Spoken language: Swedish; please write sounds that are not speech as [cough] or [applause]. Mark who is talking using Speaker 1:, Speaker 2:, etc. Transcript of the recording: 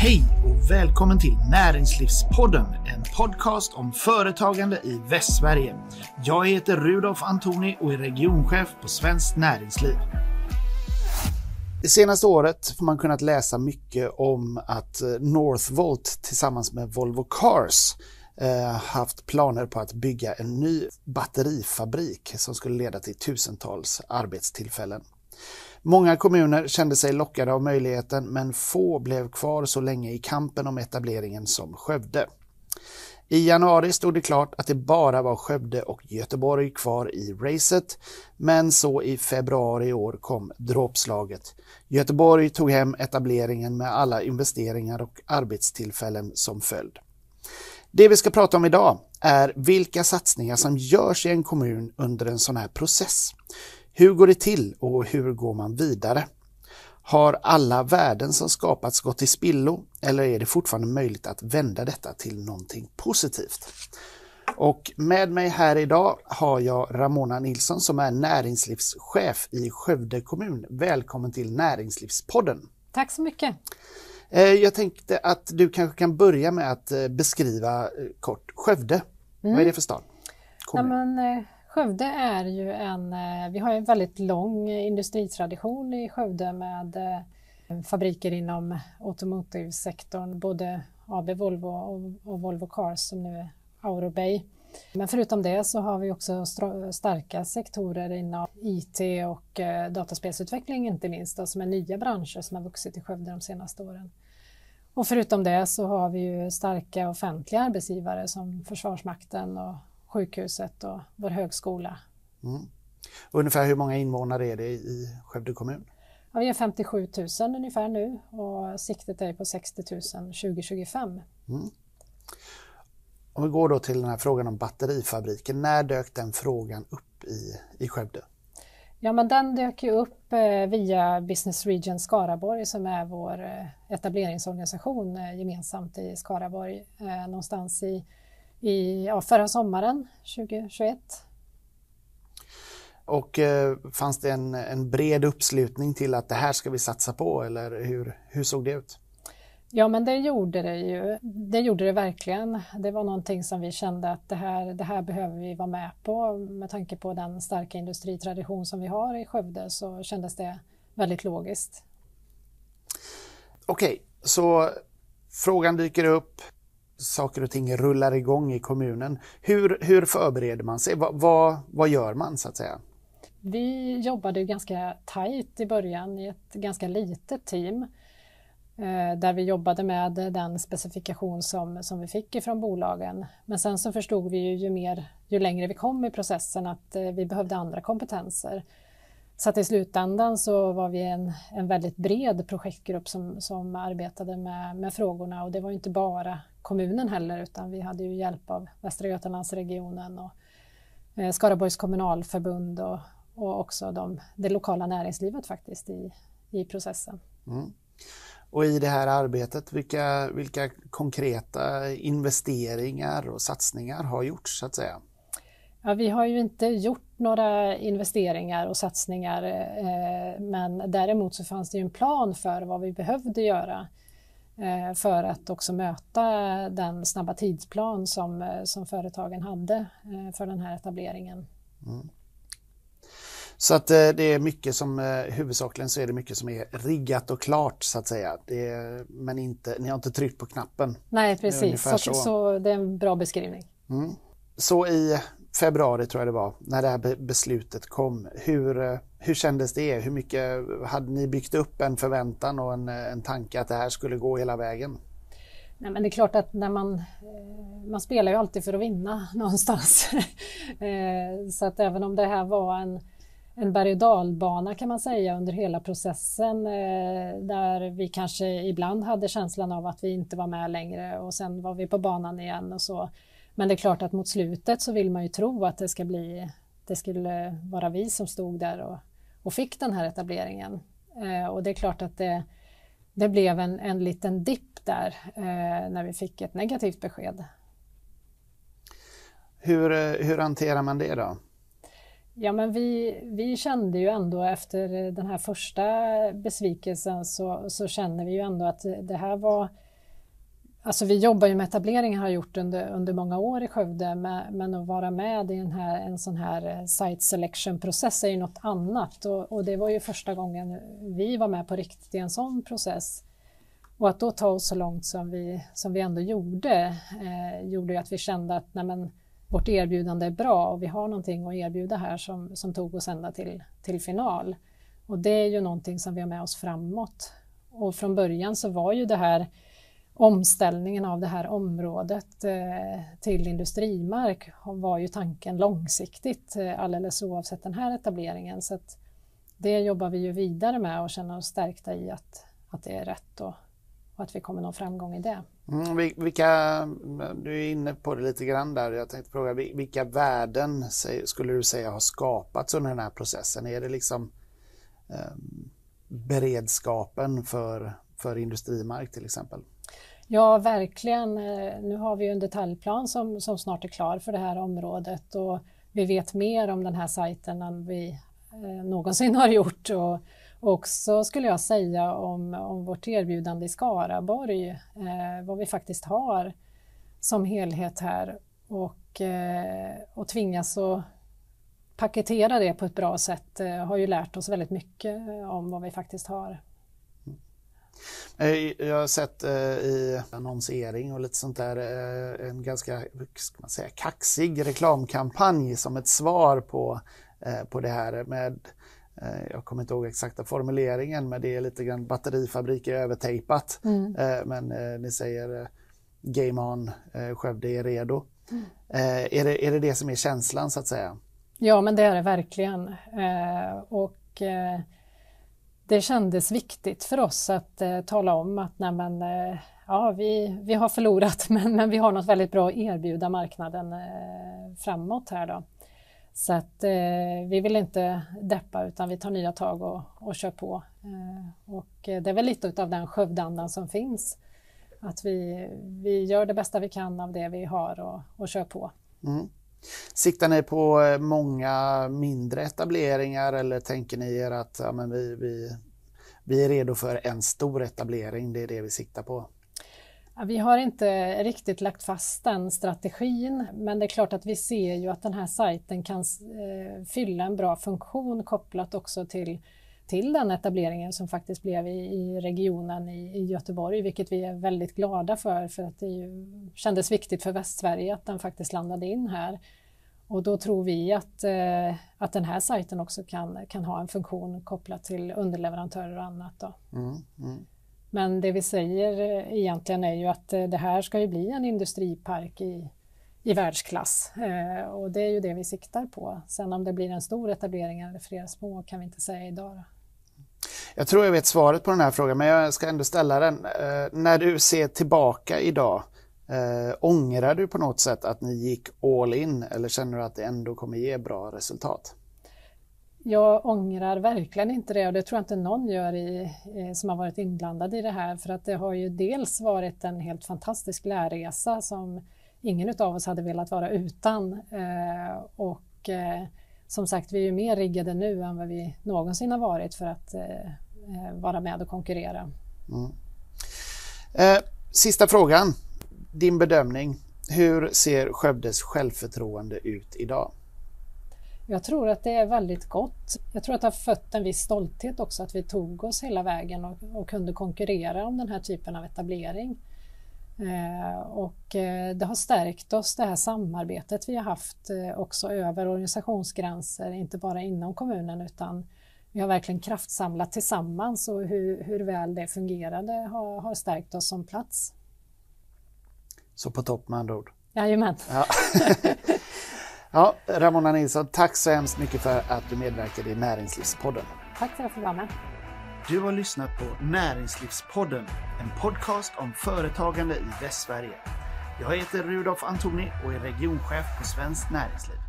Speaker 1: Hej och välkommen till Näringslivspodden, en podcast om företagande i Västsverige. Jag heter Rudolf Antoni och är regionchef på Svenskt Näringsliv. Det senaste året har man kunnat läsa mycket om att eh, Northvolt tillsammans med Volvo Cars eh, haft planer på att bygga en ny batterifabrik som skulle leda till tusentals arbetstillfällen. Många kommuner kände sig lockade av möjligheten men få blev kvar så länge i kampen om etableringen som Skövde. I januari stod det klart att det bara var Skövde och Göteborg kvar i racet, men så i februari i år kom dråpslaget. Göteborg tog hem etableringen med alla investeringar och arbetstillfällen som följd. Det vi ska prata om idag är vilka satsningar som görs i en kommun under en sån här process. Hur går det till och hur går man vidare? Har alla värden som skapats gått till spillo eller är det fortfarande möjligt att vända detta till någonting positivt? Och med mig här idag har jag Ramona Nilsson som är näringslivschef i Skövde kommun. Välkommen till Näringslivspodden!
Speaker 2: Tack så mycket!
Speaker 1: Eh, jag tänkte att du kanske kan börja med att eh, beskriva eh, kort Skövde. Mm. Vad är det mm. för stad?
Speaker 2: Ja, men, Skövde är ju en, eh, vi har en väldigt lång industritradition i Skövde med eh, fabriker inom automotive-sektorn, både AB Volvo och Volvo Cars som nu är Aurobay. Men förutom det så har vi också starka sektorer inom IT och eh, dataspelsutveckling inte minst, då, som är nya branscher som har vuxit i Skövde de senaste åren. Och förutom det så har vi ju starka offentliga arbetsgivare som Försvarsmakten och sjukhuset och vår högskola. Mm.
Speaker 1: Ungefär hur många invånare är det i Skövde kommun?
Speaker 2: Ja, vi är 57 000 ungefär nu och siktet är på 60 000 2025. Mm.
Speaker 1: Om vi går då till den här frågan om batterifabriken, när dök den frågan upp i, i Skövde?
Speaker 2: Ja, men den dök ju upp eh, via Business Region Skaraborg som är vår eh, etableringsorganisation eh, gemensamt i Skaraborg någonstans i, i ja, förra sommaren 2021.
Speaker 1: Och eh, fanns det en, en bred uppslutning till att det här ska vi satsa på eller hur, hur såg det ut?
Speaker 2: Ja, men det gjorde det ju. Det gjorde det verkligen. Det var någonting som vi kände att det här, det här behöver vi vara med på. Med tanke på den starka industritradition som vi har i Skövde så kändes det väldigt logiskt.
Speaker 1: Okej, okay, så frågan dyker upp, saker och ting rullar igång i kommunen. Hur, hur förbereder man sig? Va, vad, vad gör man så att säga?
Speaker 2: Vi jobbade ganska tajt i början i ett ganska litet team. Eh, där vi jobbade med den specifikation som, som vi fick ifrån bolagen. Men sen så förstod vi ju, ju, mer, ju längre vi kom i processen att eh, vi behövde andra kompetenser. Så att i slutändan så var vi en, en väldigt bred projektgrupp som, som arbetade med, med frågorna och det var inte bara kommunen heller utan vi hade ju hjälp av Västra Götalandsregionen och eh, Skaraborgs kommunalförbund och, och också de, det lokala näringslivet faktiskt i, i processen. Mm.
Speaker 1: Och i det här arbetet, vilka, vilka konkreta investeringar och satsningar har gjorts så att säga?
Speaker 2: Ja, vi har ju inte gjort några investeringar och satsningar eh, men däremot så fanns det ju en plan för vad vi behövde göra för att också möta den snabba tidsplan som, eh, som företagen hade eh, för den här etableringen. Mm.
Speaker 1: Så att eh, det är mycket som, eh, huvudsakligen så är det mycket som är riggat och klart så att säga. Det är, men inte, ni har inte tryckt på knappen.
Speaker 2: Nej, precis. Så, så. så, det är en bra beskrivning. Mm.
Speaker 1: Så i februari tror jag det var, när det här beslutet kom, hur, eh, hur kändes det? Hur mycket hade ni byggt upp en förväntan och en, eh, en tanke att det här skulle gå hela vägen?
Speaker 2: Nej, men det är klart att när man, eh, man spelar ju alltid för att vinna [laughs] någonstans. så att även om det här var en en berg och dalbana kan man säga under hela processen där vi kanske ibland hade känslan av att vi inte var med längre och sen var vi på banan igen och så. Men det är klart att mot slutet så vill man ju tro att det ska bli, det skulle vara vi som stod där och, och fick den här etableringen. Eh, och det är klart att det, det blev en, en liten dipp där eh, när vi fick ett negativt besked.
Speaker 1: Hur, hur hanterar man det då?
Speaker 2: Ja, men vi, vi kände ju ändå efter den här första besvikelsen så, så känner vi ju ändå att det här var Alltså vi jobbar ju med etableringar, har gjort under, under många år i Skövde, med, men att vara med i en, här, en sån här eh, site selection-process är ju något annat och, och, det var ju första gången vi var med på riktigt i en sån process. Och att då ta oss så långt som vi, som vi ändå gjorde, eh, gjorde ju att vi kände att nej men, vårt erbjudande är bra och vi har någonting att erbjuda här som, som tog oss ända till, till final. Och det är ju någonting som vi har med oss framåt. Och från början så var ju det här omställningen av det här området eh, till industrimark var ju tanken långsiktigt eh, alldeles oavsett den här etableringen. Så det jobbar vi ju vidare med och känner oss stärkta i att, att det är rätt och, och att vi kommer nå framgång i det.
Speaker 1: Mm, vilka, du är inne på det lite grann där. Jag tänkte fråga vilka värden skulle du säga har skapats under den här processen? Är det liksom eh, beredskapen för, för industrimark till exempel?
Speaker 2: Ja, verkligen. Eh, nu har vi en detaljplan som, som snart är klar för det här området och vi vet mer om den här sajten än vi eh, någonsin [laughs] har gjort. Och också skulle jag säga om, om vårt erbjudande i Skaraborg, eh, vad vi faktiskt har som helhet här och, eh, och tvingas att paketera det på ett bra sätt eh, har ju lärt oss väldigt mycket eh, om vad vi faktiskt har.
Speaker 1: Eh, jag har sett eh, i annonsering och lite sånt där eh, en ganska ska man säga, kaxig reklamkampanj som ett svar på, på det här med jag kommer inte ihåg exakta formuleringen men det är lite grann batterifabrik är övertejpat. Mm. Men ni säger Game On, Skövde är redo. Mm. Är, det, är det det som är känslan så att säga?
Speaker 2: Ja men det är det verkligen. Och det kändes viktigt för oss att eh, tala om att nej, men, eh, ja, vi, vi har förlorat [laughs] men, men vi har något väldigt bra att erbjuda marknaden eh, framåt här då. Så att eh, vi vill inte deppa utan vi tar nya tag och, och kör på. Eh, och det är väl lite av den Skövdeandan som finns. Att vi, vi gör det bästa vi kan av det vi har och, och kör på. Mm.
Speaker 1: Siktar ni på eh, många mindre etableringar eller tänker ni er att ja, men vi, vi, vi är redo för en stor etablering, det är det vi siktar på?
Speaker 2: Vi har inte riktigt lagt fast den strategin, men det är klart att vi ser ju att den här sajten kan eh, fylla en bra funktion kopplat också till, till den etableringen som faktiskt blev i, i regionen i, i, Göteborg, vilket vi är väldigt glada för, för att det ju, kändes viktigt för Västsverige att den faktiskt landade in här. Och då tror vi att, eh, att den här sajten också kan, kan ha en funktion kopplat till underleverantörer och annat. Då. Mm, mm. Men det vi säger eh, egentligen är ju att eh, det här ska ju bli en industripark i, i världsklass eh, och det är ju det vi siktar på. Sen om det blir en stor etablering eller flera små kan vi inte säga idag.
Speaker 1: Jag tror jag vet svaret på den här frågan men jag ska ändå ställa den. Eh, när du ser tillbaka idag Eh, ångrar du på något sätt att ni gick all in eller känner du att det ändå kommer ge bra resultat?
Speaker 2: Jag ångrar verkligen inte det och det tror jag inte någon gör i, som har varit inblandad i det här för att det har ju dels varit en helt fantastisk lärresa som ingen av oss hade velat vara utan eh, och eh, som sagt vi är mer riggade nu än vad vi någonsin har varit för att eh, eh, vara med och konkurrera. Mm.
Speaker 1: Eh, sista frågan din bedömning, hur ser Skövdes självförtroende ut idag?
Speaker 2: Jag tror att det är väldigt gott. Jag tror att det har fött en viss stolthet också att vi tog oss hela vägen och, och kunde konkurrera om den här typen av etablering. Eh, och eh, det har stärkt oss, det här samarbetet vi har haft eh, också över organisationsgränser, inte bara inom kommunen utan vi har verkligen kraftsamlat tillsammans och hur, hur väl det fungerade har, har stärkt oss som plats.
Speaker 1: Så på topp med andra ord.
Speaker 2: Jajamän.
Speaker 1: Ja. [laughs] ja, Ramona Nilsson, tack så hemskt mycket för att du medverkade i Näringslivspodden.
Speaker 2: Tack för att jag fick vara med.
Speaker 1: Du har lyssnat på Näringslivspodden, en podcast om företagande i Västsverige. Jag heter Rudolf Antoni och är regionchef på Svenskt Näringsliv.